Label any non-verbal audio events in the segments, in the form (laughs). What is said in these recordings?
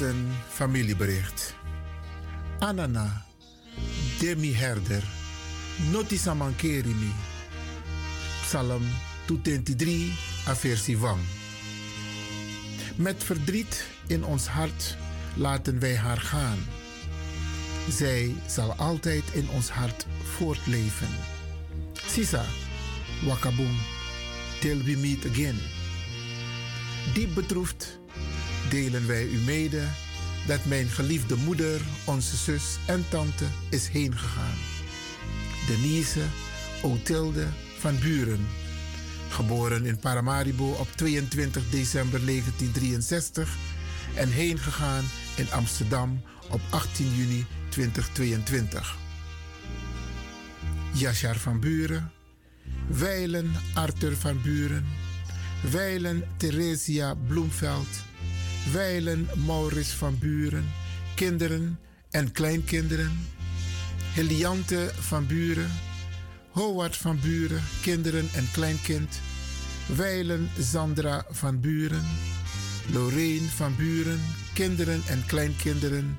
een familiebericht. Anana, Demi Herder, Notisa Mankerimi. Psalm 223, aversie Wang. Met verdriet in ons hart laten wij haar gaan. Zij zal altijd in ons hart voortleven. Sisa, Wakaboom, till we meet again. Diep bedroefd delen wij u mede dat mijn geliefde moeder, onze zus en tante is heengegaan. Denise Otilde van Buren, geboren in Paramaribo op 22 december 1963 en heengegaan in Amsterdam op 18 juni 2022. Yashar van Buren, Weilen Arthur van Buren, Weilen Theresia Bloemveld, Weilen Maurits van Buren, kinderen en kleinkinderen, Heliante van Buren, Howard van Buren, kinderen en kleinkind, Weilen Sandra van Buren, Lorraine van Buren, kinderen en kleinkinderen,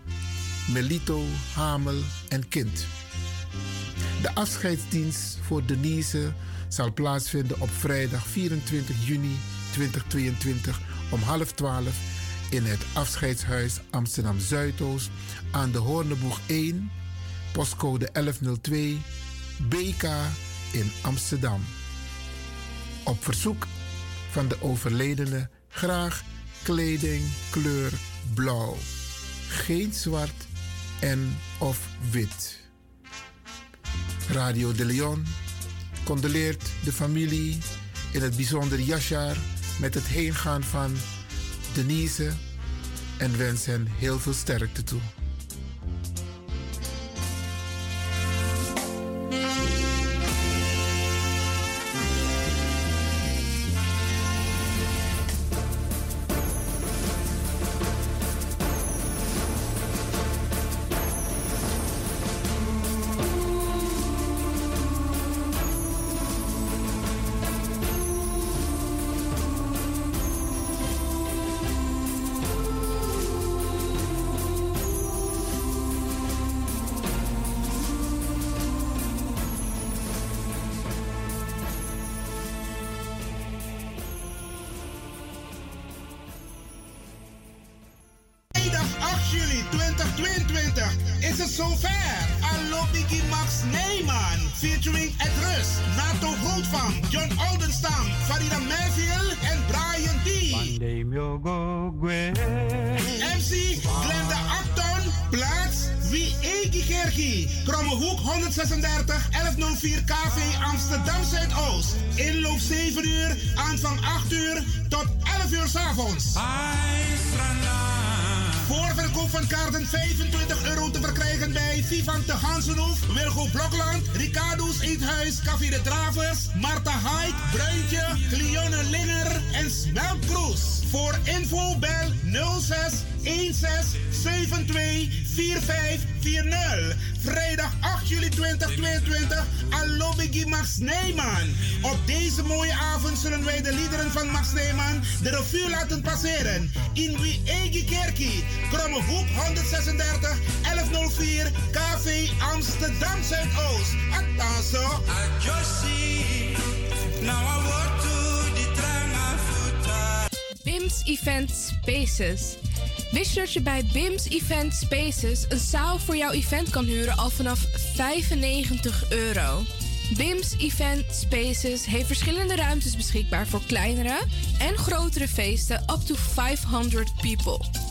Melito, Hamel en kind. De afscheidsdienst voor Denise zal plaatsvinden op vrijdag 24 juni 2022 om half twaalf in het afscheidshuis Amsterdam Zuidoost aan de Hoorneboeg 1, postcode 1102, BK in Amsterdam. Op verzoek van de overledene graag kleding kleur blauw, geen zwart en of wit. Radio de Leon condoleert de familie, in het bijzonder Yashar, met het heengaan van Denise en wens hen heel veel sterkte toe. Neyman featuring Ed Rus, Nato Goldfam, John Oldenstam, Farida Melville en Brian D. MC Glenda Acton, plaats Wie Egi Gergi. Krommehoek 136 1104 KV Amsterdam Zuidoost. Inloop 7 uur, aanvang 8 uur tot 11 uur 's avonds. Van kaarten 25 euro te verkrijgen bij Vivan de Gansenhoef, Wilgo Blokland, Ricardo's Eethuis, Café de Dravers, Marta Haik, Bruintje, Cleone Linger en Smeltkroes. Voor info bel 06 16 72 4540. Vrijdag 8 juli 2022, Alobigi Max Neyman. Op deze mooie avond zullen wij de liederen van Max Neyman de revue laten passeren. In Wie Egi Kerkie, Kromme Hoek 136 1104 KV Amsterdam Zuidoost. Attaso. BIMS Event Spaces. Wist je dat je bij BIMS Event Spaces een zaal voor jouw event kan huren al vanaf 95 euro? BIMS Event Spaces heeft verschillende ruimtes beschikbaar voor kleinere en grotere feesten up to 500 people.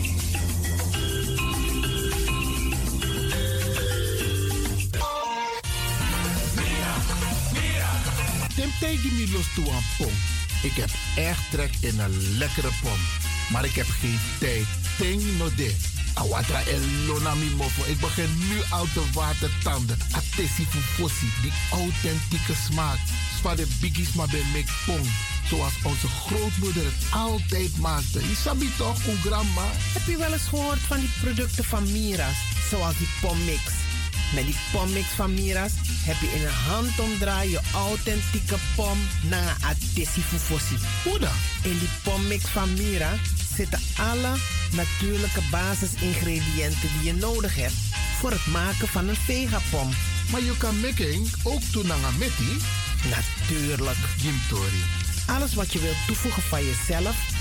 Temptegi mi los toe aan pom. Ik heb echt trek in een lekkere pom. Maar ik heb geen tijd. Ting no de. Awatra elona mi mofo. Ik begin nu al te watertanden. Atesi fufosi. Die authentieke smaak. Zwa de biggies maar bij mek pom. Zoals onze grootmoeder het altijd maakte. Je sabi toch, een grandma? Heb je wel eens gehoord van die producten van Mira's? Zoals die pommix. Met die pommix van Mira's heb je in een handomdraai je authentieke pom naar Atesi Fufosi. Hoe dan? In die pommix van Mira zitten alle natuurlijke basisingrediënten die je nodig hebt voor het maken van een vegapom. Maar je kan making ook doen naar meti? Natuurlijk. Gimtori. Alles wat je wilt toevoegen van jezelf,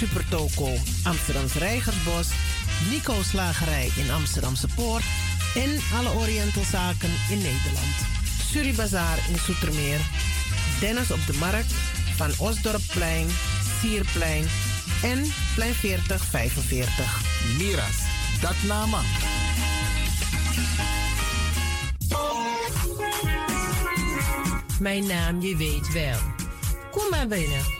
Supertoco Amsterdamse Reigersbos, Nico Slagerij in Amsterdamse Poort en alle Orientalzaken in Nederland. Suribazaar in Soetermeer, Dennis op de Markt, Van Osdorpplein, Sierplein en Plein 4045. Miras, dat nama. Mijn naam, je weet wel. Kom maar binnen.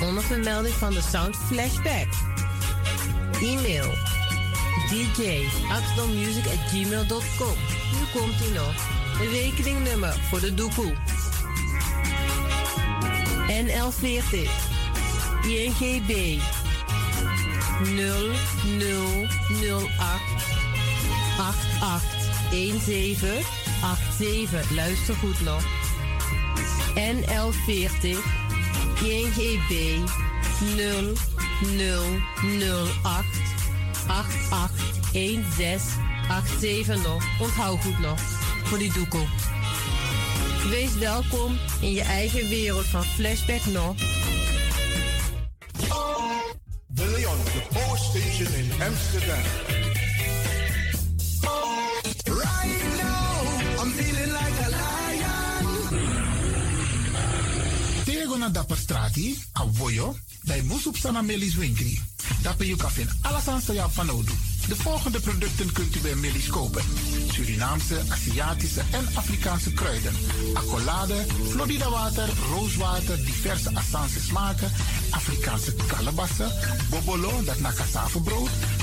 Onder vermelding van de Sound Flashback. E-mail dj gmail.com. Nu komt ie nog. Rekeningnummer voor de doekoe. NL40 INGB 0008 8817 87. Luister goed nog. NL40 INGB 0008 881687 nog. Onthoud goed nog. Voor die doekoe. Wees welkom in je eigen wereld van Flashback nog. De Leon, de Power Station in Amsterdam. A na Dapperstrati, Avoyo, bij Moesop Sana Melis Winkri. Dapper kan vinden alles aan van Odu. De volgende producten kunt u bij Millie's kopen. Surinaamse, Aziatische en Afrikaanse kruiden. Accolade, Florida water, rooswater, diverse Assange smaken, Afrikaanse kalebassen, bobolo, dat na brood,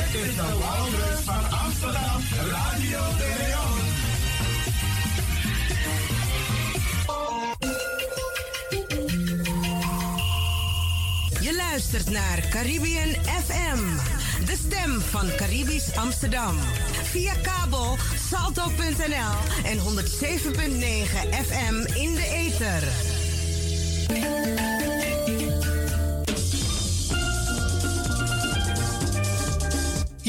Dit is de Wouders van Amsterdam, Radio de. Je luistert naar Caribbean FM, de stem van Caribisch Amsterdam. Via kabel salto.nl en 107.9 FM in de ether.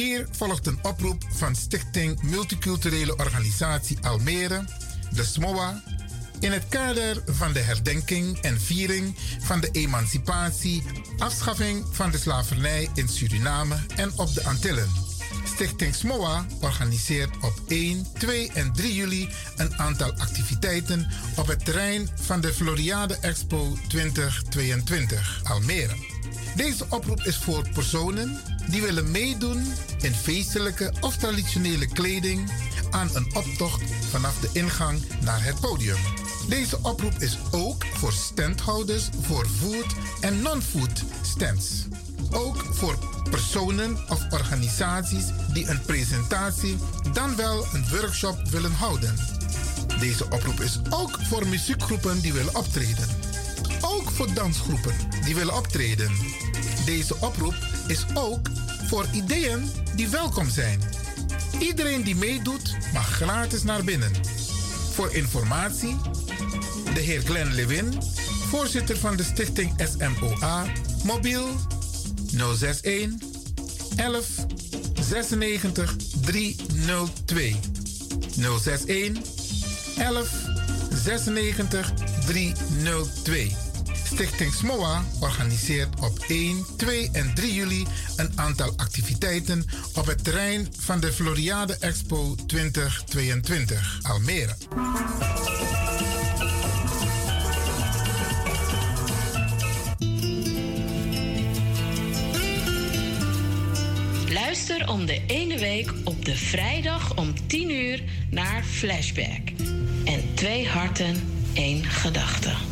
Hier volgt een oproep van Stichting Multiculturele Organisatie Almere, de SMOA, in het kader van de herdenking en viering van de emancipatie, afschaffing van de slavernij in Suriname en op de Antillen. Stichting SMOA organiseert op 1, 2 en 3 juli een aantal activiteiten op het terrein van de Floriade Expo 2022 Almere. Deze oproep is voor personen die willen meedoen in feestelijke of traditionele kleding aan een optocht vanaf de ingang naar het podium. Deze oproep is ook voor standhouders voor food en non-food stands. Ook voor personen of organisaties die een presentatie dan wel een workshop willen houden. Deze oproep is ook voor muziekgroepen die willen optreden. Ook voor dansgroepen die willen optreden. Deze oproep is ook voor ideeën die welkom zijn. Iedereen die meedoet mag gratis naar binnen. Voor informatie, de heer Glenn Lewin, voorzitter van de stichting SMOA, mobiel 061 11 96 302. 061 11 96 302. Stichting SMOA organiseert op 1, 2 en 3 juli een aantal activiteiten op het terrein van de Floriade Expo 2022 Almere. Luister om de ene week op de vrijdag om 10 uur naar Flashback. En twee harten, één gedachte.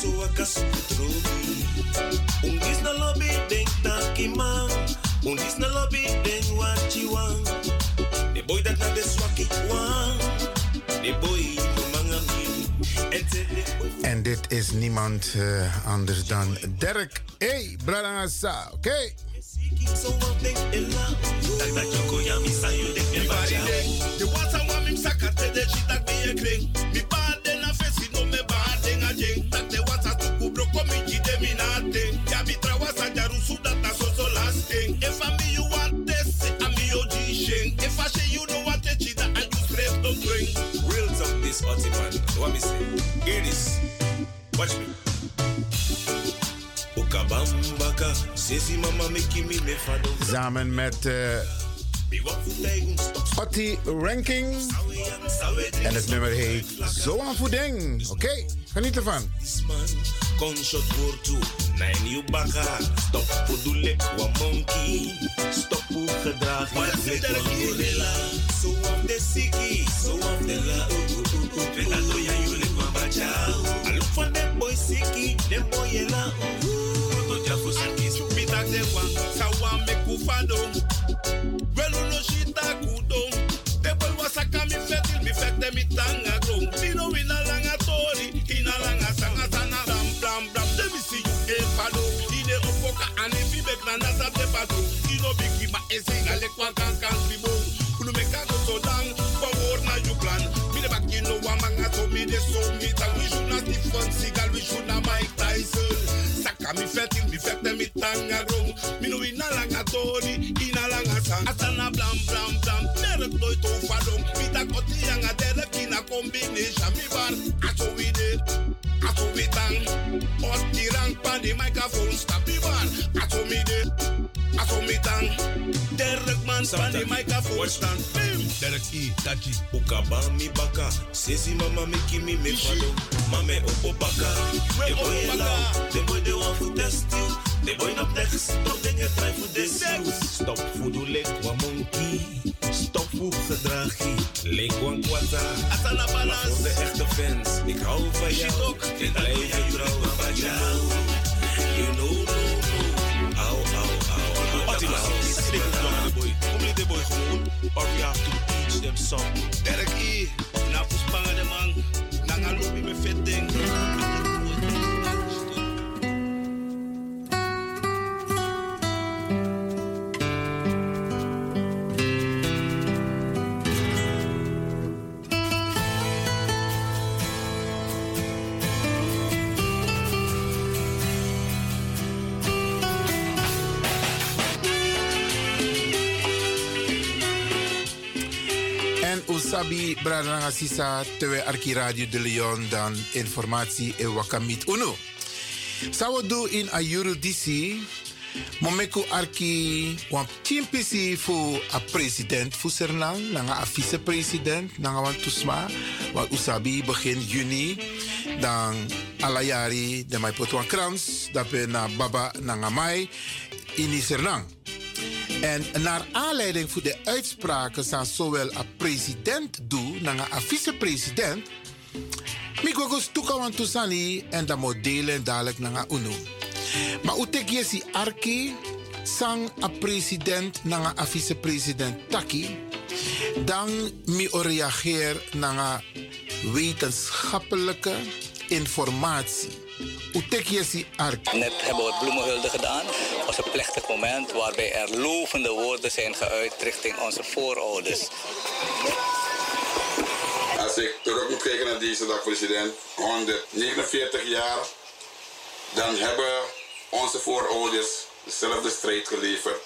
So so wakas trobi. Un dis na lobby den taki man. Un dis na lobby den wachi wang. The boy that na de swaki wang. The boy no mangami. En dit is niemand eh, anders dan Dirk E. Bradangasa, oké? What me say? Hear this. Watch me. Ukabambaka, sesi mama make me me fado. Samen met Otti Ranking. En het nummer heet Zo aan Voeding. Oké, geniet ervan. Voor toe, nine you baka. Stop wa monkey. Stop of the siki, of the la. Veta doya you lek wa bacha. I look for them boy siki, them boy de me kufado. Welu no shita kudo. De boy wasaka mi fetil, mi tanga go. Mi no wina langa tori, ina langa sanga sana. Blam blam de mi si you e ma esi ngale kwa mi de so mi tang. We should not Stephen Seagal, should not Mike Tyson. Saka mi fetil, mi fete mi tanga grong. Mi no ina langa tori, ina langa sang. Asana blam blam blam, derek doy to fadong. Mi ta koti yanga derek ina combination. Mi bar, aso we did, aso we tang. Ot di rang pa di microphone, stop mi bar, aso mi did, aso mi tang. Microphone stand. Derek. Ukaba mi baka, sesi mama me fado. Mame opo baka, de boy yela. De boy test you. De boy den je try. Stop lek wa monkey. Stop fu gedragi, lek wan kwata. Balans. Voor de echte fans, ik hou van jou. Blijf je jou. You know, no, no. Au, au, au. Stick gewoon. Or we have to teach them something. En Usabi Bradanga Sisa, Tewe Arki Radio de Leon, dan informatie e Wakamit Uno. Sawo do in a Eurodisi, Momeku Arki, wan timpisi fu a president fu Sernang, nanga a vice-president, nanga wan tusma, wan Usabi begin juni, dan alayari de mai potwan krans, dape na baba nanga mai, ini Sernang. En naar aanleiding voor de uitspraken van zowel een president doe, naar een vice-president, Mikogos toekawan tusani en dat modellen dadelijk naar UNO. Maar utek je si arki, sang a president naar een vice-president taki, dan mi reageer naar wetenschappelijke informatie. Utek je si arki. Net hebben we bloemenhulde gedaan. Het was een plechtig moment waarbij er lovende woorden zijn geuit richting onze voorouders. Als ik terug moet kijken naar deze dag, president, 149 jaar, dan hebben onze voorouders dezelfde strijd geleverd.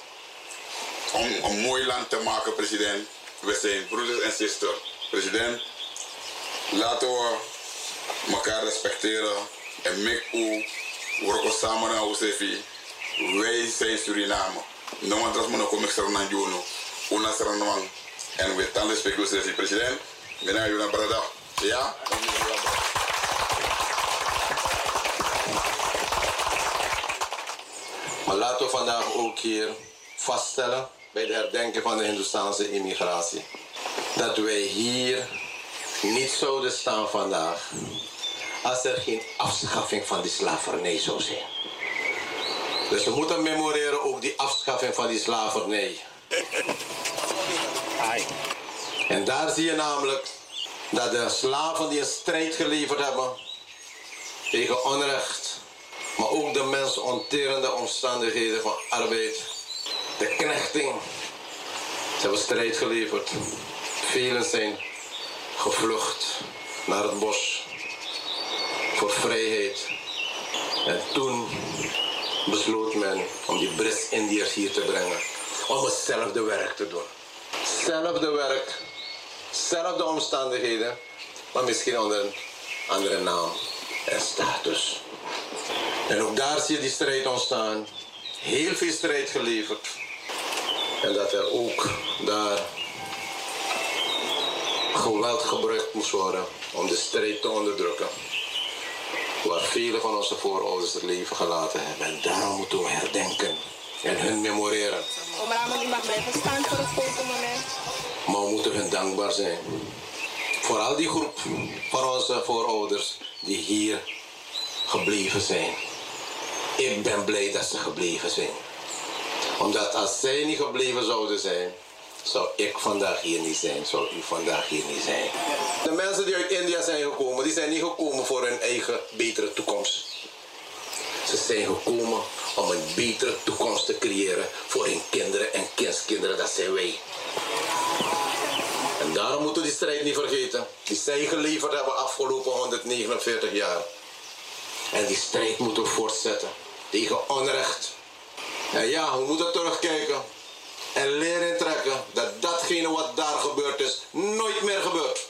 Om een mooi land te maken, president. We zijn broeders en zusters. President, laten we elkaar respecteren en met u werken samen naar Osefi. Wij zijn Suriname. No one tras mono kom extra na juno. una serenwang. En we tanden spekulus de president. Mina yuna brada. Ja? Maar laten we vandaag ook hier vaststellen bij de herdenking van de Hindoestaanse immigratie. Dat wij hier niet zouden staan vandaag als er geen afschaffing van die slavernij zou zijn. Dus we moeten memoreren ook die afschaffing van die slavernij. En daar zie je namelijk dat de slaven die een strijd geleverd hebben tegen onrecht, maar ook de mensonterende omstandigheden van arbeid, de knechting, ze hebben strijd geleverd. Velen zijn gevlucht naar het bos voor vrijheid. En toen besloot men om die Brits-Indiërs hier te brengen. Om hetzelfde werk te doen. Hetzelfde werk, zelfde omstandigheden, maar misschien onder een andere naam en status. En ook daar zie je die strijd ontstaan. Heel veel strijd geleverd. En dat er ook daar geweld gebruikt moest worden om de strijd te onderdrukken. Waar vele van onze voorouders het leven gelaten hebben. En daarom moeten we herdenken en hun memoreren. Omramen, u mag blijven staan voor het fotomoment. Maar we moeten hun dankbaar zijn. Voor al die groep van onze voorouders die hier gebleven zijn. Ik ben blij dat ze gebleven zijn. Omdat als zij niet gebleven zouden zijn, zou ik vandaag hier niet zijn, zou u vandaag hier niet zijn. De mensen die uit India zijn gekomen, die zijn niet gekomen voor hun eigen betere toekomst. Ze zijn gekomen om een betere toekomst te creëren voor hun kinderen en kindskinderen, dat zijn wij. En daarom moeten we die strijd niet vergeten, die zij geleverd hebben afgelopen 149 jaar. En die strijd moeten we voortzetten tegen onrecht. En ja, we moeten terugkijken en leren trekken dat datgene wat daar gebeurd is, nooit meer gebeurt.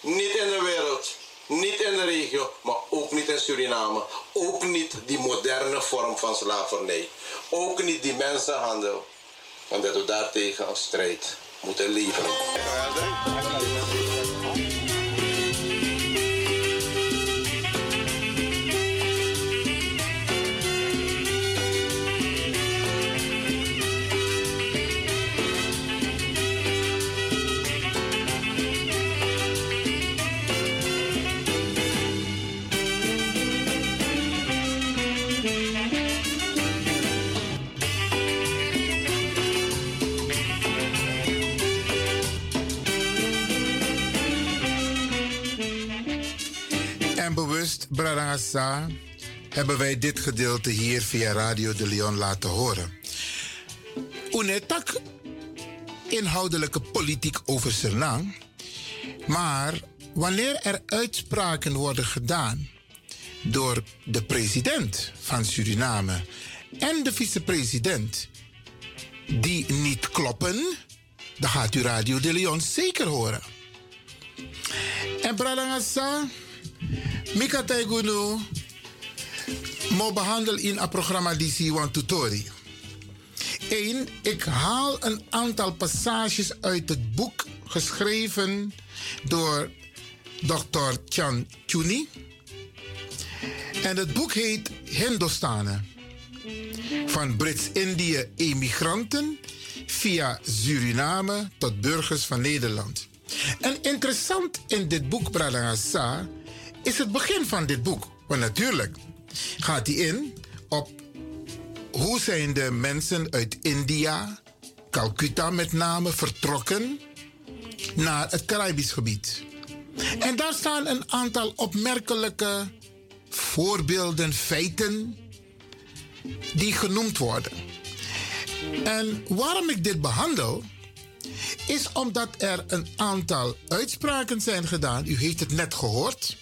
Niet in de wereld, niet in de regio, maar ook niet in Suriname. Ook niet die moderne vorm van slavernij. Ook niet die mensenhandel. En dat we daartegen een strijd moeten leveren. Bewust, Bradangasa, hebben wij dit gedeelte hier via Radio de Leon laten horen. Unetak inhoudelijke politiek over Suriname, maar wanneer er uitspraken worden gedaan door de president van Suriname en de vicepresident die niet kloppen, dan gaat u Radio de Leon zeker horen. En Bradangasa, Mika Taigunu, mo behandel in het programma DC Want Tutori. 1. Ik haal een aantal passages uit het boek geschreven door Dr. Chan Chuni. En het boek heet Hindostanen. Van Brits-Indië emigranten via Suriname tot burgers van Nederland. En interessant in dit boek, Bradangasa, is het begin van dit boek. Want natuurlijk gaat hij in op hoe zijn de mensen uit India, Calcutta met name, vertrokken naar het Caribisch gebied. En daar staan een aantal opmerkelijke voorbeelden, feiten, die genoemd worden. En waarom ik dit behandel, is omdat er een aantal uitspraken zijn gedaan. U heeft het net gehoord.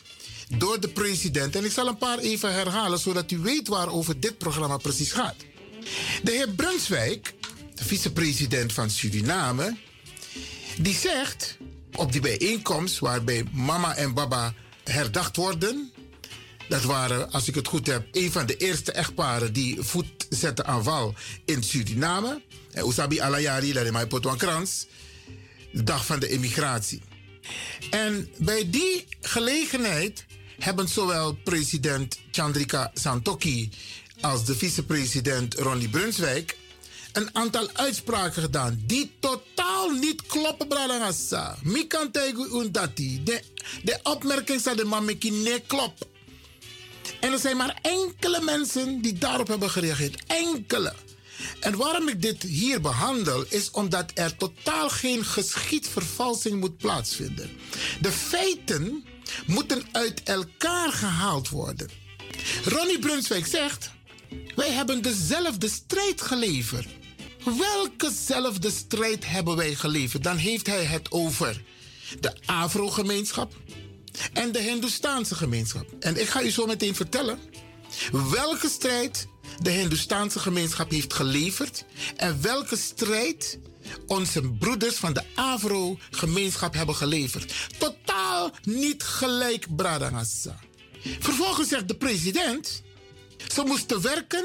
Door de president. En ik zal een paar even herhalen, zodat u weet waarover dit programma precies gaat. De heer Brunswijk, de vicepresident van Suriname, die zegt op die bijeenkomst waarbij mama en baba herdacht worden, Dat waren, als ik het goed heb, een van de eerste echtparen die voet zetten aan wal in Suriname. En Usabi Alayari, dat is mijn Krans. De dag van de immigratie. En bij die gelegenheid hebben zowel president Chandrika Santokhi als de vicepresident Ronnie Brunswijk een aantal uitspraken gedaan die totaal niet kloppen. Mi kan tegen. De, de opmerking van de mameki nee klopt. En er zijn maar enkele mensen die daarop hebben gereageerd. Enkele. En waarom ik dit hier behandel, is omdat er totaal geen geschiedvervalsing moet plaatsvinden. De feiten moeten uit elkaar gehaald worden. Ronnie Brunswijk zegt: Wij hebben dezelfde strijd geleverd. Welkezelfde strijd hebben wij geleverd? Dan heeft hij het over de Afro-gemeenschap en de Hindoestaanse gemeenschap. En ik ga u zo meteen vertellen welke strijd de Hindoestaanse gemeenschap heeft geleverd en welke strijd onze broeders van de Afro-gemeenschap hebben geleverd. Totaal niet gelijk, Bradangassa. Vervolgens zegt de president, ze moesten werken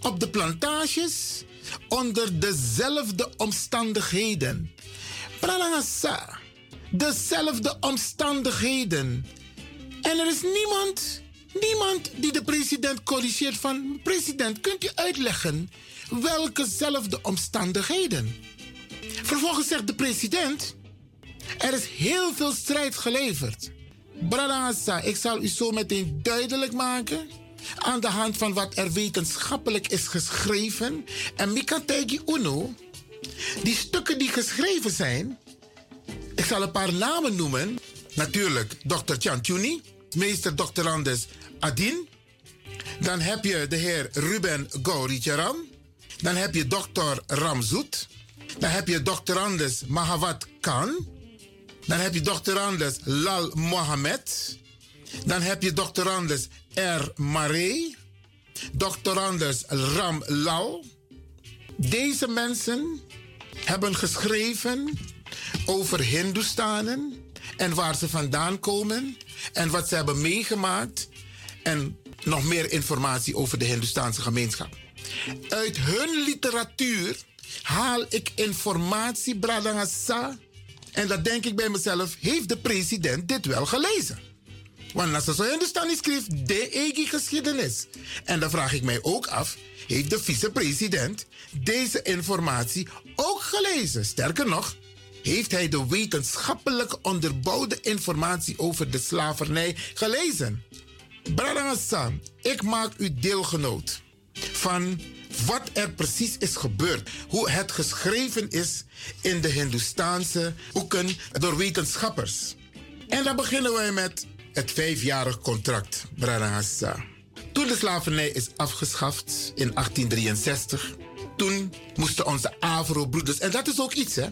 op de plantages onder dezelfde omstandigheden. Bradangassa, dezelfde omstandigheden. En er is niemand Niemand die de president corrigeert van... President, kunt u uitleggen welkezelfde omstandigheden? Vervolgens zegt de president... Er is heel veel strijd geleverd. Bradassa, ik zal u zo meteen duidelijk maken... aan de hand van wat er wetenschappelijk is geschreven. En Mikategi Uno... Die stukken die geschreven zijn... Ik zal een paar namen noemen. Natuurlijk, Dr. Chantuni, meester doctorandus Adin. Dan heb je de heer Ruben Gauricharan. Dan heb je dokter Ramzoet. Dan heb je doctorandus Mahawat Khan. Dan heb je doctorandus Lal Mohammed. Dan heb je doctorandus R. Maré. Doctorandus Ram Lal. Deze mensen hebben geschreven over Hindoestanen en waar ze vandaan komen en wat ze hebben meegemaakt en nog meer informatie over de Hindoestaanse gemeenschap. Uit hun literatuur haal ik informatie, Bradangasa. En dat denk ik bij mezelf, heeft de president dit wel gelezen? Want als zo Hindustani schrijft, de eigen geschiedenis. En dan vraag ik mij ook af, heeft de vicepresident deze informatie ook gelezen? Sterker nog, heeft hij de wetenschappelijk onderbouwde informatie over de slavernij gelezen? Bradangasa, ik maak u deelgenoot van wat er precies is gebeurd. Hoe het geschreven is in de Hindoestaanse boeken door wetenschappers. En dan beginnen wij met het vijfjarig contract, Bradangasa. Toen de slavernij is afgeschaft in 1863, toen moesten onze Afro-broeders, en dat is ook iets hè,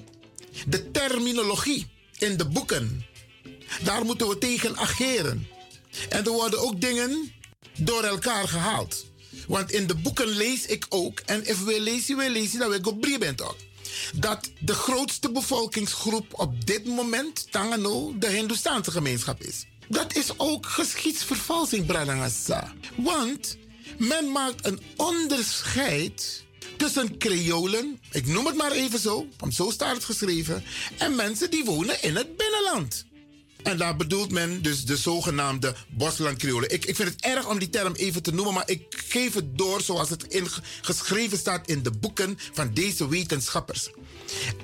de terminologie in de boeken, daar moeten we tegen ageren. En er worden ook dingen door elkaar gehaald. Want in de boeken lees ik ook, en if we lezen, we lezen dat we go bent ook. Dat de grootste bevolkingsgroep op dit moment, Tangano, de Hindoestaanse gemeenschap is. Dat is ook geschiedsvervalsing, Bradangasa. Want men maakt een onderscheid tussen Creolen, ik noem het maar even zo, want zo staat het geschreven, en mensen die wonen in het binnenland. En daar bedoelt men dus de zogenaamde Bosland-Creolen. Ik, ik vind het erg om die term even te noemen, maar ik geef het door zoals het geschreven staat in de boeken van deze wetenschappers.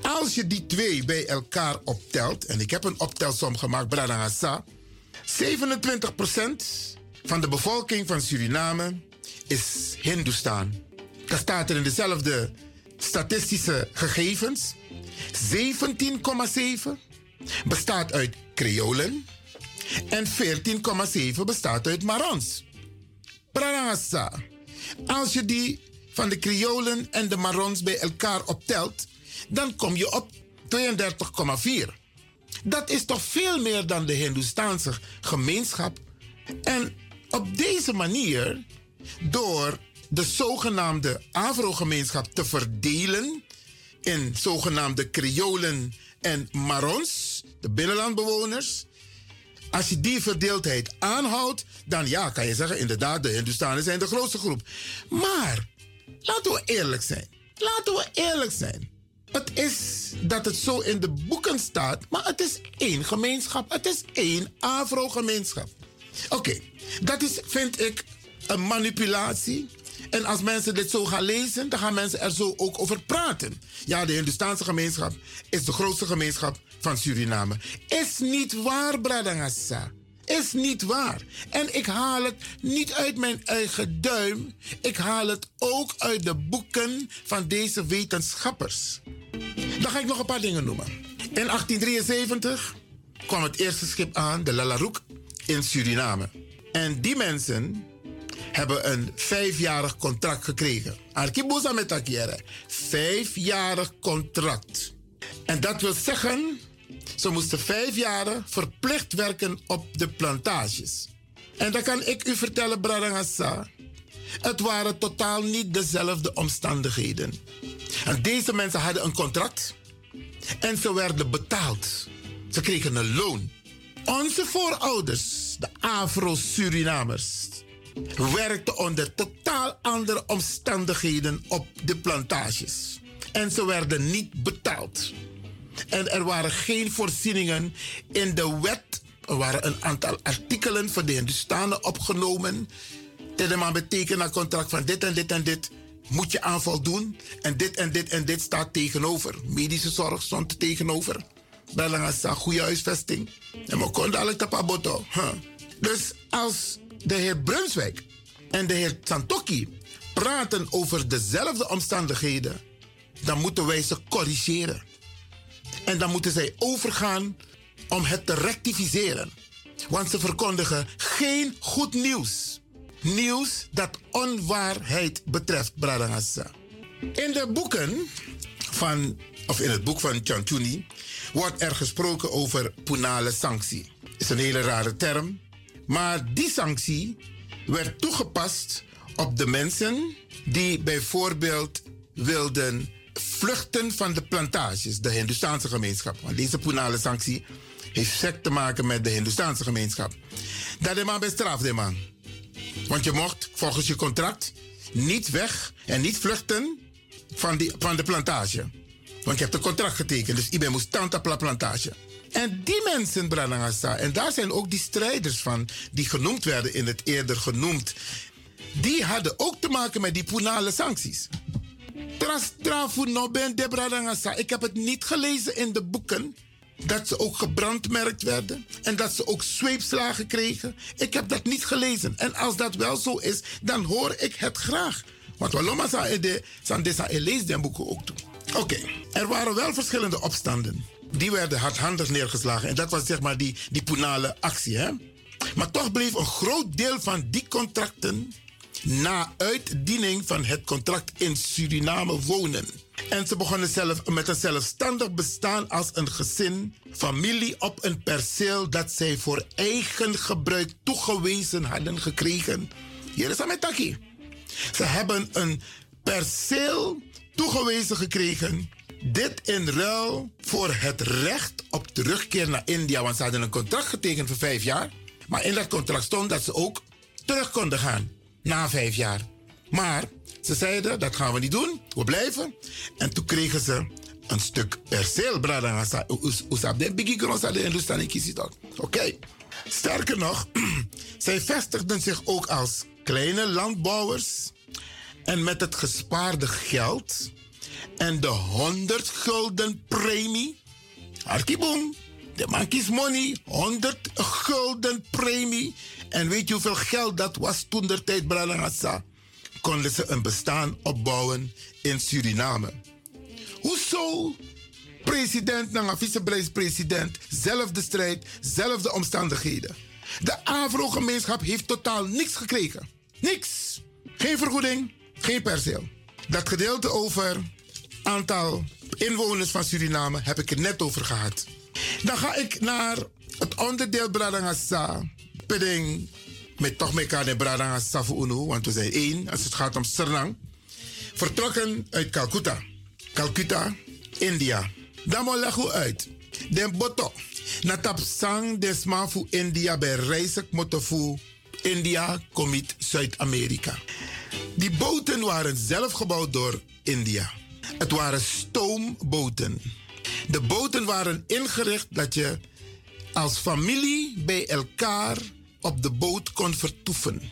Als je die twee bij elkaar optelt, en ik heb een optelsom gemaakt, Hassa, 27% van de bevolking van Suriname is Hindoestaan. Dat staat er in dezelfde statistische gegevens. 17,7 bestaat uit Creolen en 14,7 bestaat uit Marons. Pranasa. Als je die van de Creolen en de Marons bij elkaar optelt, dan kom je op 32,4. Dat is toch veel meer dan de Hindoestaanse gemeenschap. En op deze manier, door de zogenaamde Afro-gemeenschap te verdelen in zogenaamde Creolen en Marons, de binnenlandbewoners, Als je die verdeeldheid aanhoudt, dan ja, kan je zeggen, inderdaad, de Hindustanen zijn de grootste groep. Maar, laten we eerlijk zijn. Laten we eerlijk zijn. Het is dat het zo in de boeken staat, maar het is één gemeenschap. Het is één Afro-gemeenschap. Oké, dat is, vind ik, een manipulatie. En als mensen dit zo gaan lezen, dan gaan mensen er zo ook over praten. Ja, de Hindustaanse gemeenschap is de grootste gemeenschap van Suriname. Is niet waar, Bradangassa. Is niet waar. En ik haal het niet uit mijn eigen duim. Ik haal het ook uit de boeken van deze wetenschappers. Dan ga ik nog een paar dingen noemen. In 1873 kwam het eerste schip aan, de Lalaroek, in Suriname. En die mensen hebben een vijfjarig contract gekregen. Arkibuza met Akiere. Vijfjarig contract. En dat wil zeggen, ze moesten vijf jaren verplicht werken op de plantages. En dan kan ik u vertellen, Bradangassa. Het waren totaal niet dezelfde omstandigheden. En deze mensen hadden een contract en ze werden betaald. Ze kregen een loon. Onze voorouders, de Afro-Surinamers, werkten onder totaal andere omstandigheden op de plantages. En ze werden niet betaald. En er waren geen voorzieningen in de wet. Er waren een aantal artikelen voor de Hindustanen opgenomen. Man betekent een contract van dit en dit en dit moet je aanval doen. En dit en dit en dit staat tegenover. Medische zorg stond er tegenover. Belangassa, goede huisvesting. En we konden alle tapaboto. Dus als de heer Brunswijk en de heer Santoki praten over dezelfde omstandigheden, dan moeten wij ze corrigeren. En dan moeten zij overgaan om het te rectificeren. Want ze verkondigen geen goed nieuws. Nieuws dat onwaarheid betreft, Bradangassa. In de boeken van, of in het boek van Chantuni, wordt er gesproken over punale sanctie. Is een hele rare term. Maar die sanctie werd toegepast op de mensen die bijvoorbeeld wilden vluchten van de plantages, de Hindustaanse gemeenschap. Want deze punale sanctie heeft sect te maken met de Hindustaanse gemeenschap. Dat is maar bestraft, de man. Want je mocht volgens je contract niet weg en niet vluchten van, die, van de plantage. Want je hebt een contract getekend, dus ik ben moest tante plantage. En die mensen, Branagasa, en daar zijn ook die strijders van, die genoemd werden in het eerder genoemd, die hadden ook te maken met die punale sancties. Ik heb het niet gelezen in de boeken dat ze ook gebrandmerkt werden en dat ze ook zweepslagen kregen. Ik heb dat niet gelezen. En als dat wel zo is, dan hoor ik het graag. Want Waloma Sandesa lees die boeken ook toe. Oké, er waren wel verschillende opstanden. Die werden hardhandig neergeslagen. En dat was zeg maar die, die punale actie. Hè? Maar toch bleef een groot deel van die contracten na uitdiening van het contract in Suriname wonen. En ze begonnen zelf met een zelfstandig bestaan als een gezin, familie op een perceel dat zij voor eigen gebruik toegewezen hadden gekregen. Hier is Ametaki. Ze hebben een perceel toegewezen gekregen. Dit in ruil voor het recht op terugkeer naar India. Want ze hadden een contract getekend voor vijf jaar. Maar in dat contract stond dat ze ook terug konden gaan na vijf jaar. Maar ze zeiden, dat gaan we niet doen. We blijven. En toen kregen ze een stuk perceel. Oké. Sterker nog, (clears throat) zij vestigden zich ook als kleine landbouwers. En met het gespaarde geld en de 100 gulden premie. Arkiboom. De man money. 100 gulden premie. En weet je hoeveel geld dat was toen der tijd, Bralangasa? Konden ze een bestaan opbouwen in Suriname. Hoezo? President na vice-president, zelfde strijd, zelfde omstandigheden. De Afro-gemeenschap heeft totaal niks gekregen. Niks. Geen vergoeding, geen perceel. Dat gedeelte over aantal inwoners van Suriname heb ik het net over gehad. Dan ga ik naar het onderdeel Bradangasa. Peding met toch met de Bradangasa voor want we zijn één als het gaat om Sernang. Vertrokken uit Calcutta. Calcutta, India. Dan moet leggen uit. Den boto. Natap sang desma fu India bij reisek motofu India komit Zuid-Amerika. Die boten waren zelf gebouwd door India. Het waren stoomboten. De boten waren ingericht dat je als familie bij elkaar op de boot kon vertoeven.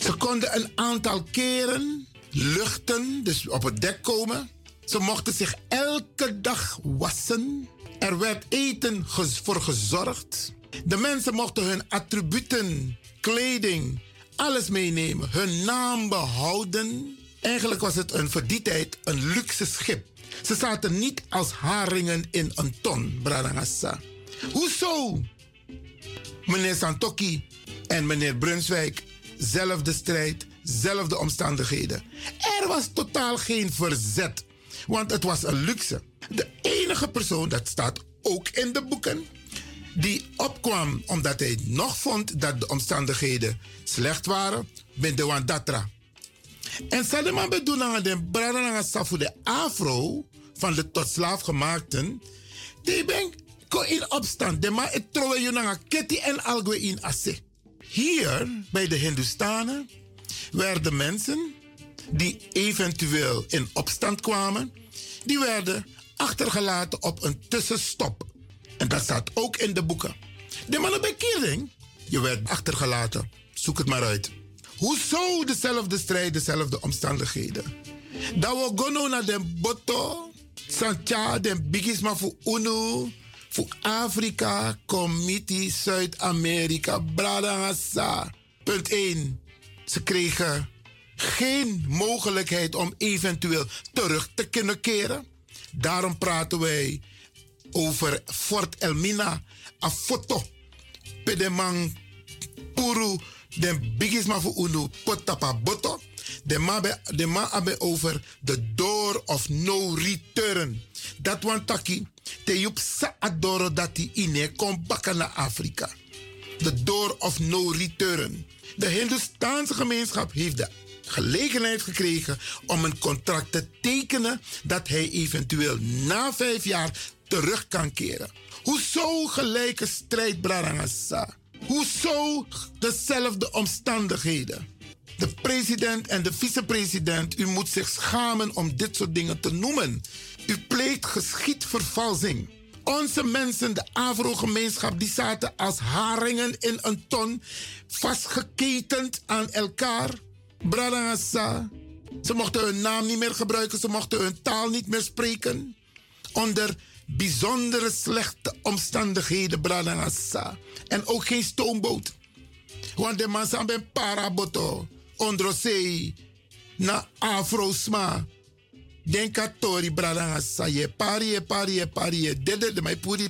Ze konden een aantal keren luchten, dus op het dek komen. Ze mochten zich elke dag wassen. Er werd eten voor gezorgd. De mensen mochten hun attributen, kleding, alles meenemen. Hun naam behouden. Eigenlijk was het een, tijd een luxe schip. Ze zaten niet als haringen in een ton, Bradangassa. Hoezo? Meneer Santoki en meneer Brunswijk, zelfde strijd, zelfde omstandigheden. Er was totaal geen verzet, want het was een luxe. De enige persoon, dat staat ook in de boeken, die opkwam omdat hij nog vond dat de omstandigheden slecht waren, ben de Wandatra. En Salima bedoelen de Bradana Safu de Afro van de tot slaaf gemaakten, die ben in opstand. De ma het trouwe je keti en algwe in asse. Hier bij de Hindustanen werden mensen die eventueel in opstand kwamen, die werden achtergelaten op een tussenstop. En dat staat ook in de boeken. De mannen bij Kiering, je werd achtergelaten. Zoek het maar uit. Hoezo dezelfde strijd, dezelfde omstandigheden? Dat we gaan naar de boto, Sancha, de bigisma voor UNO, voor Afrika, Committee, Zuid-Amerika, Bradangasa. Punt 1. Ze kregen geen mogelijkheid om eventueel terug te kunnen keren. Daarom praten wij over Fort Elmina, een foto. Pedemang Puru, de biggest man voor Potapa Boto. De man de man hebben over de door of no return. Dat want taki, te jup sa adoro dat die ine kom bakken naar Afrika. De door of no return. De Hindustaanse gemeenschap heeft de gelegenheid gekregen om een contract te tekenen dat hij eventueel na vijf jaar terug kan keren. Hoezo gelijke strijd, Brarangasa? Hoezo dezelfde omstandigheden? De president en de vicepresident, u moet zich schamen om dit soort dingen te noemen. U pleegt geschiedvervalsing. Onze mensen, de Afro-gemeenschap, die zaten als haringen in een ton, vastgeketend aan elkaar. Bradangasa. Ze mochten hun naam niet meer gebruiken, ze mochten hun taal niet meer spreken. Onder bijzondere slechte omstandigheden, Bradangasa. En ook geen stoomboot. Want de man zijn een paraboto, onder zee, na Afro-sma. Denk aan Tori Bradangasa, je pari, je pari, je pari, je de mij puri.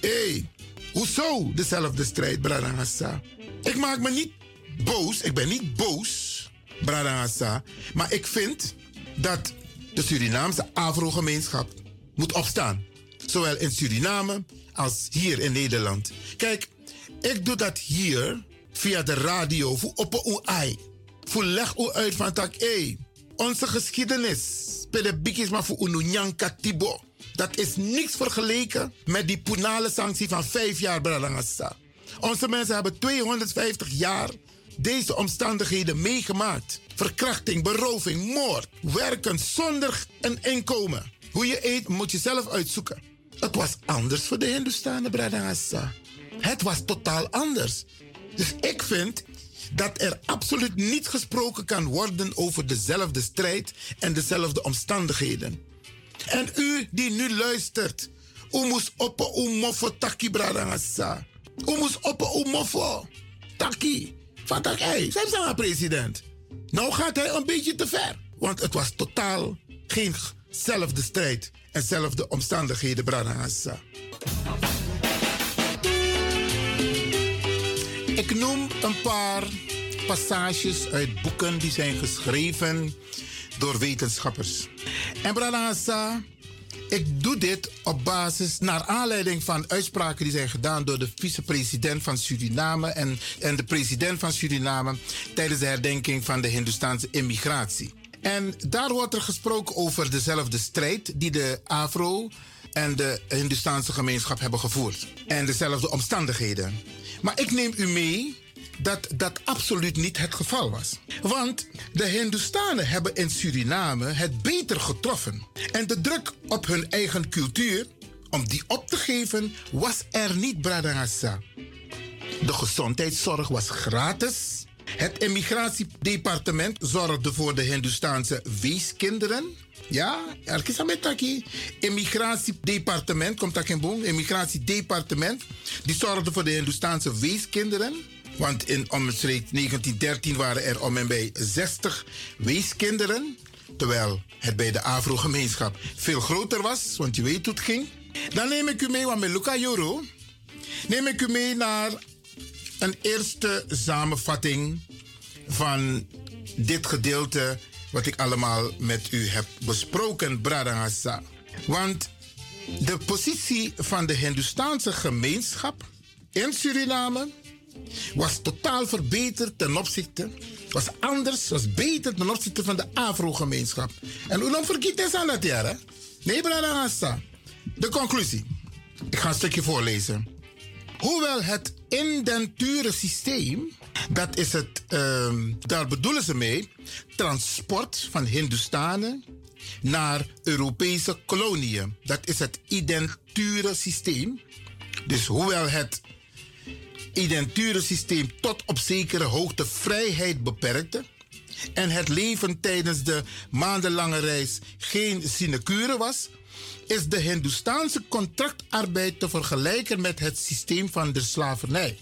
Hé, hoezo dezelfde strijd, Bradangasa? Ik maak me niet boos, ik ben niet boos, Bradangasa. Maar ik vind dat de Surinaamse Afro-gemeenschap moet opstaan. Zowel in Suriname als hier in Nederland. Kijk, ik doe dat hier via de radio voor op een ai. Voor leg u uit van tak, hey, onze geschiedenis. Pede bikis maar voor Ununyanka Tibo. Dat is niks vergeleken met die punale sanctie van vijf jaar Bralangasa. Onze mensen hebben 250 jaar deze omstandigheden meegemaakt. Verkrachting, beroving, moord, werken zonder een inkomen. Hoe je eet moet je zelf uitzoeken. Het was anders voor de Hindustanen, Bradangasa. Het was totaal anders. Dus ik vind dat er absoluut niet gesproken kan worden over dezelfde strijd en dezelfde omstandigheden. En u die nu luistert, u moest op u moffo taki bradangasa. U moest op u moffo taki. Van tak, hey, zijn president. Nou gaat hij een beetje te ver. Want het was totaal geen zelfde strijd en zelfde omstandigheden, Branagasa. Ik noem een paar passages uit boeken die zijn geschreven door wetenschappers. En Branagasa, ik doe dit op basis, naar aanleiding van uitspraken die zijn gedaan door de vicepresident van Suriname en, en de president van Suriname tijdens de herdenking van de Hindoestaanse immigratie. En daar wordt er gesproken over dezelfde strijd die de Afro en de Hindustaanse gemeenschap hebben gevoerd. En dezelfde omstandigheden. Maar ik neem u mee dat dat absoluut niet het geval was. Want de Hindustanen hebben in Suriname het beter getroffen. En de druk op hun eigen cultuur, om die op te geven, was er niet, Bradangasa. De gezondheidszorg was gratis. Het immigratiedepartement zorgde voor de Hindustaanse weeskinderen. Ja, er is een Immigratiedepartement, komt dat geen boom? Immigratiedepartement. Die zorgde voor de Hindustaanse weeskinderen. Want in omstreeks 1913 waren er om en bij 60 weeskinderen. Terwijl het bij de Afro-gemeenschap veel groter was, want je weet hoe het ging. Dan neem ik u mee, want met Luca Joro neem ik u mee naar een eerste samenvatting van dit gedeelte wat ik allemaal met u heb besproken, Bradangasa. Want de positie van de Hindustaanse gemeenschap in Suriname was totaal verbeterd ten opzichte, was anders, was beter ten opzichte van de Afro-gemeenschap. En hoe lang vergiet is aan dat jaar, hè? Nee, Bradangasa. De conclusie. Ik ga een stukje voorlezen. Hoewel het indenturensysteem, dat is het, uh, daar bedoelen ze mee, transport van Hindustanen naar Europese koloniën. Dat is het identurensysteem. Dus hoewel het identurensysteem tot op zekere hoogte vrijheid beperkte en het leven tijdens de maandenlange reis geen sinecure was, is de Hindoestaanse contractarbeid te vergelijken met het systeem van de slavernij.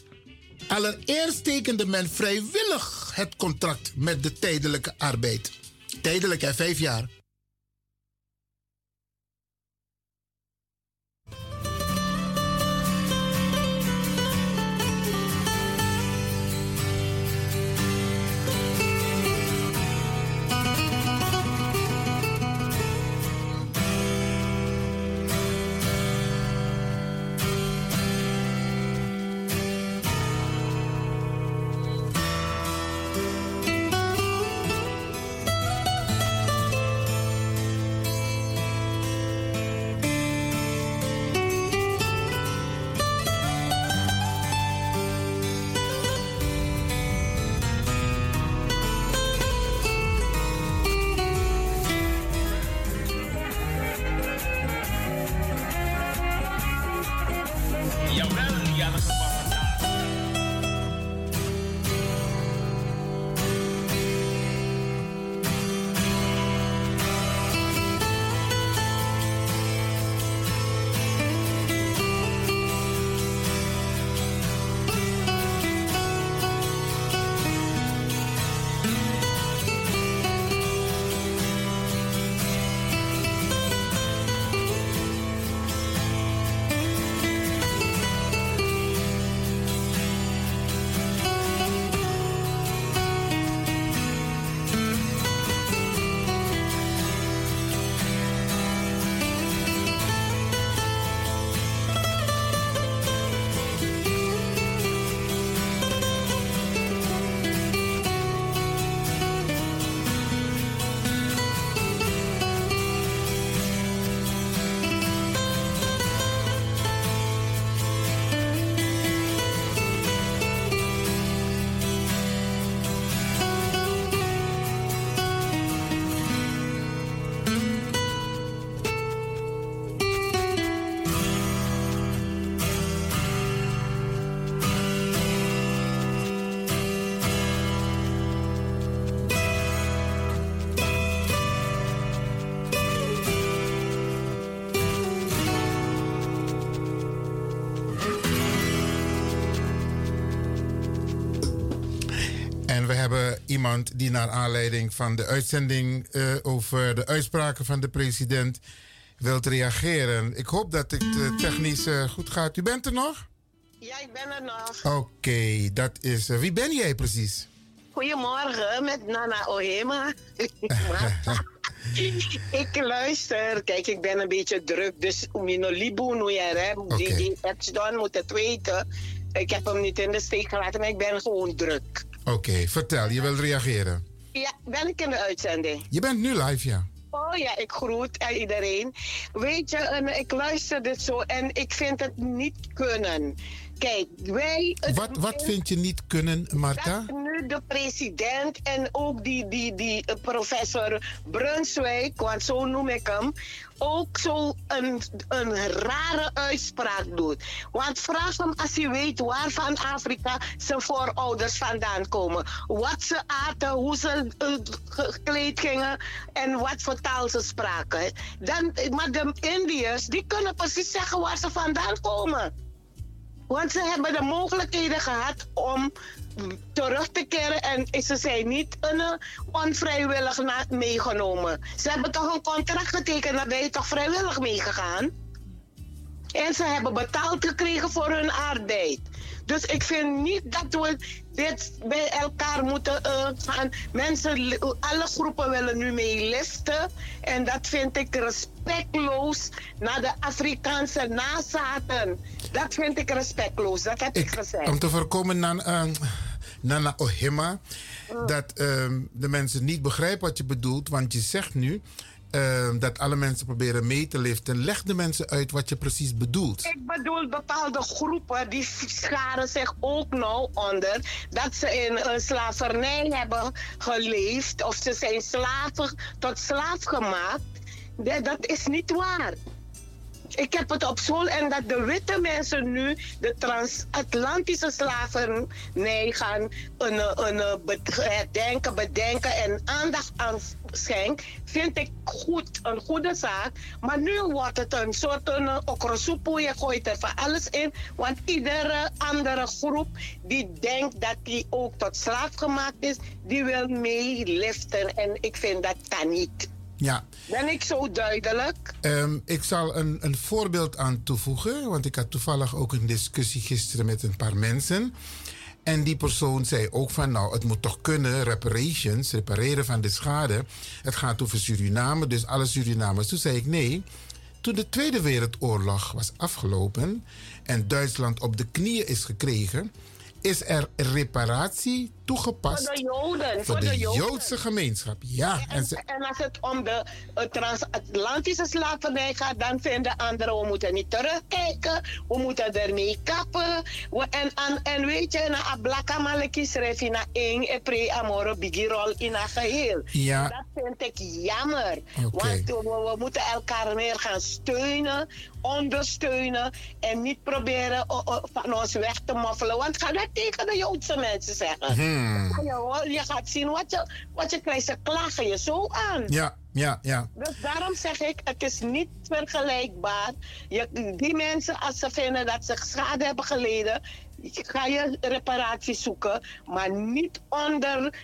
Allereerst tekende men vrijwillig het contract met de tijdelijke arbeid. Tijdelijk, hè, vijf jaar. Iemand die naar aanleiding van de uitzending uh, over de uitspraken van de president wilt reageren. Ik hoop dat het uh, technisch uh, goed gaat. U bent er nog? Ja, ik ben er nog. Oké, okay, dat is. wie ben jij precies? Goedemorgen, met Nana Ohema. (laughs) ik luister. Kijk, ik ben een beetje druk. Dus om je libu nu die, die dan moet het weten. Ik heb hem niet in de steek gelaten, maar ik ben gewoon druk. Oké, vertel, je wilt reageren. Ja, ben ik in de uitzending? Je bent nu live, ja. Oh ja, ik groet iedereen. Weet je, ik luister dit zo en ik vind het niet kunnen. Kijk, wij... Wat, wat vind je niet kunnen, Marta? Dat nu de president en ook die, die, die eh, professor Brunswijk, want zo noem ik hem, ook zo een, een rare uitspraak doet. Want vraag hem als hij weet waar van Afrika zijn voorouders vandaan komen. Wat ze aten, hoe ze uh, gekleed gingen en wat voor taal ze spraken. Dan, maar de Indiërs, die kunnen precies zeggen waar ze vandaan komen. Want ze hebben de mogelijkheden gehad om terug te keren en ze zijn niet een, onvrijwillig meegenomen. Ze hebben toch een contract getekend, dan ben je toch vrijwillig meegegaan? En ze hebben betaald gekregen voor hun arbeid. Dus ik vind niet dat we dit bij elkaar moeten uh, gaan. Mensen, alle groepen willen nu meeliften. En dat vind ik respectloos naar de Afrikaanse nazaten. Dat vind ik respectloos, dat heb ik, gezegd. Om te voorkomen, uh, Nana Ohima, dat uh, de mensen niet begrijpen wat je bedoelt. Want je zegt nu, uh, dat alle mensen proberen mee te liften. Leg de mensen uit wat je precies bedoelt. Ik bedoel bepaalde groepen die scharen zich ook nou onder dat ze in een slavernij hebben geleefd of ze zijn slaven tot slaaf gemaakt. Dat is niet waar. Ik heb het op school en dat de witte mensen nu de transatlantische slavernij gaan een, een, denken, bedenken en aandacht aan schenken, vind ik goed, een goede zaak. Maar nu wordt het een soort een okrosoepoe, je gooit er van alles in. Want iedere andere groep die denkt dat die ook tot slaaf gemaakt is, die wil meeliften. En ik vind dat kan niet. Ja. Ben ik zo duidelijk? Um, ik zal een, een voorbeeld aan toevoegen. Want ik had toevallig ook een discussie gisteren met een paar mensen. En die persoon zei ook van, nou, het moet toch kunnen, reparations, repareren van de schade. Het gaat over Suriname, dus alle Surinamers. Toen zei ik nee. Toen de Tweede Wereldoorlog was afgelopen en Duitsland op de knieën is gekregen, is er reparatie toegepast. Voor de Joden. Voor, de, Joodse gemeenschap, ja. En, en, als het om de transatlantische slavernij gaat, dan vinden anderen, we moeten niet terugkijken, we moeten ermee kappen. We, en, en, en weet je, na ablaka maleki schrijf je na één pre amore bigirol in een geheel. Ja. Dat vind ik jammer. Want we, we, moeten elkaar meer gaan steunen, ondersteunen en niet proberen van ons weg te moffelen. Want ga dat tegen de Joodse mensen zeggen. Hmm. Hmm. Je, gaat zien wat je, wat je krijgt. Ze klagen je zo aan. Ja, ja, ja. Dus daarom zeg ik, het is niet vergelijkbaar. Je, die mensen, als ze vinden dat ze schade hebben geleden, ga je reparatie zoeken, maar niet onder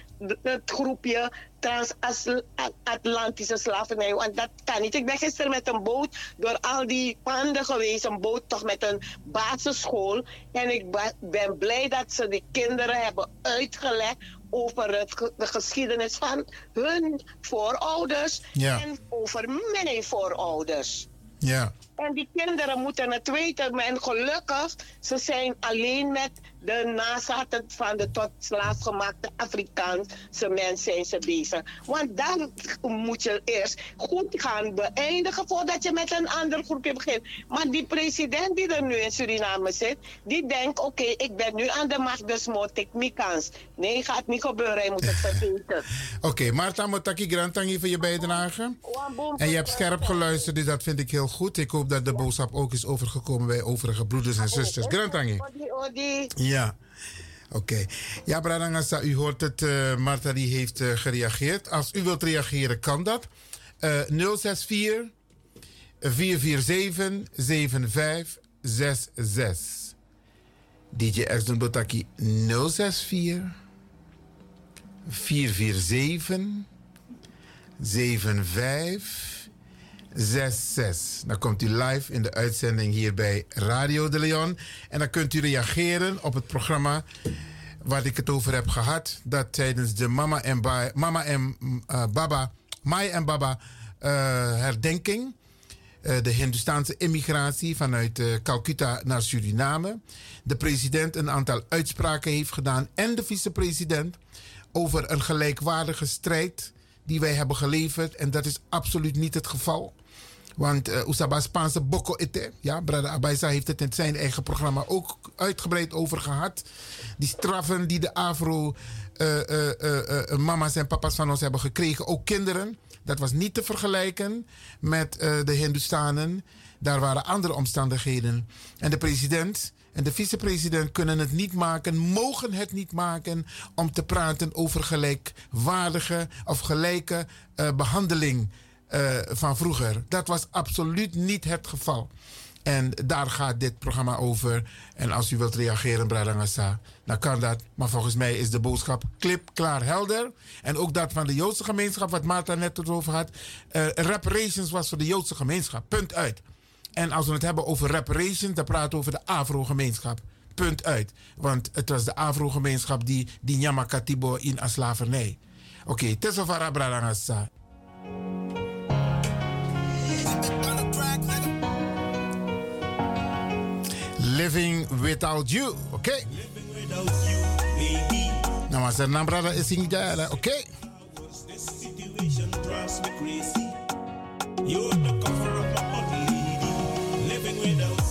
het groepje transatlantische slavernij. Want dat kan niet. Ik ben gisteren met een boot door al die panden geweest. Een boot toch met een basisschool. En ik ben blij dat ze de kinderen hebben uitgelegd over het, de geschiedenis van hun voorouders. En over mijn voorouders. Ja. En die kinderen moeten het weten. En gelukkig, ze zijn alleen met de nazaten van de tot slaafgemaakte Afrikaanse mensen zijn ze bezig. Want dan moet je eerst goed gaan beëindigen voordat je met een ander groepje begint. Maar die president die er nu in Suriname zit, die denkt: oké, ik ben nu aan de macht, dus moet ik mijn kans. Nee, gaat niet gebeuren, hij moet het (laughs) vergeten. oké, okay, Marta Motaki Grantangi voor je bijdrage. En je hebt scherp geluisterd, dus dat vind ik heel goed. Ik hoop dat de boodschap ook is overgekomen bij overige broeders en zusters. Grantangi. Ja. Oké. Ja, Bradangasa, u hoort het. Uh, Marta die heeft uh, gereageerd. Als u wilt reageren, kan dat. Uh, 064 447 7566. DJ Exxon Botaki 064 447 75 66. Dan komt u live in de uitzending hier bij Radio de Leon. En dan kunt u reageren op het programma waar ik het over heb gehad. Dat tijdens de Mama en, ba Mama en uh, Baba, Mai en Baba uh, herdenking. Uh, de Hindustaanse immigratie vanuit Calcutta naar Suriname. De president een aantal uitspraken heeft gedaan en de vicepresident over een gelijkwaardige strijd die wij hebben geleverd. En dat is absoluut niet het geval. Want uh, Spaanse Boko Ete, ja, Brada Abaisa heeft het in zijn eigen programma ook uitgebreid over gehad. Die straffen die de Afro uh, uh, mama's en papa's van ons hebben gekregen, ook kinderen. Dat was niet te vergelijken met de Hindustanen. Daar waren andere omstandigheden. En de president en de vicepresident kunnen het niet maken, mogen het niet maken om te praten over gelijkwaardige of gelijke behandeling uh, van vroeger. Dat was absoluut niet het geval. En daar gaat dit programma over. En als u wilt reageren, Bradangasa, dan kan dat. Maar volgens mij is de boodschap klip, klaar, helder. En ook dat van de Joodse gemeenschap, wat Marta net over had. Uh, reparations was voor de Joodse gemeenschap. Punt uit. En als we het hebben over reparations, dan praten we over de Afro-gemeenschap. Punt uit. Want het was de Afro-gemeenschap die, die Nyamakatibo in als slavernij. Oké, okay, Tesofara Bradangasa. Living Without You. Oké. Okay. Nou, maar zijn naam brada is niet daar. Oké. You're the cover of my body, lady. Living without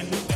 Biden.